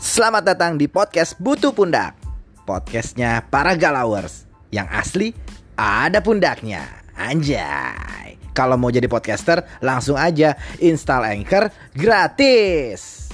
Selamat datang di podcast Butuh Pundak. Podcastnya para galawers Yang asli ada pundaknya. Anjay. Kalau mau jadi podcaster langsung aja install Anchor gratis.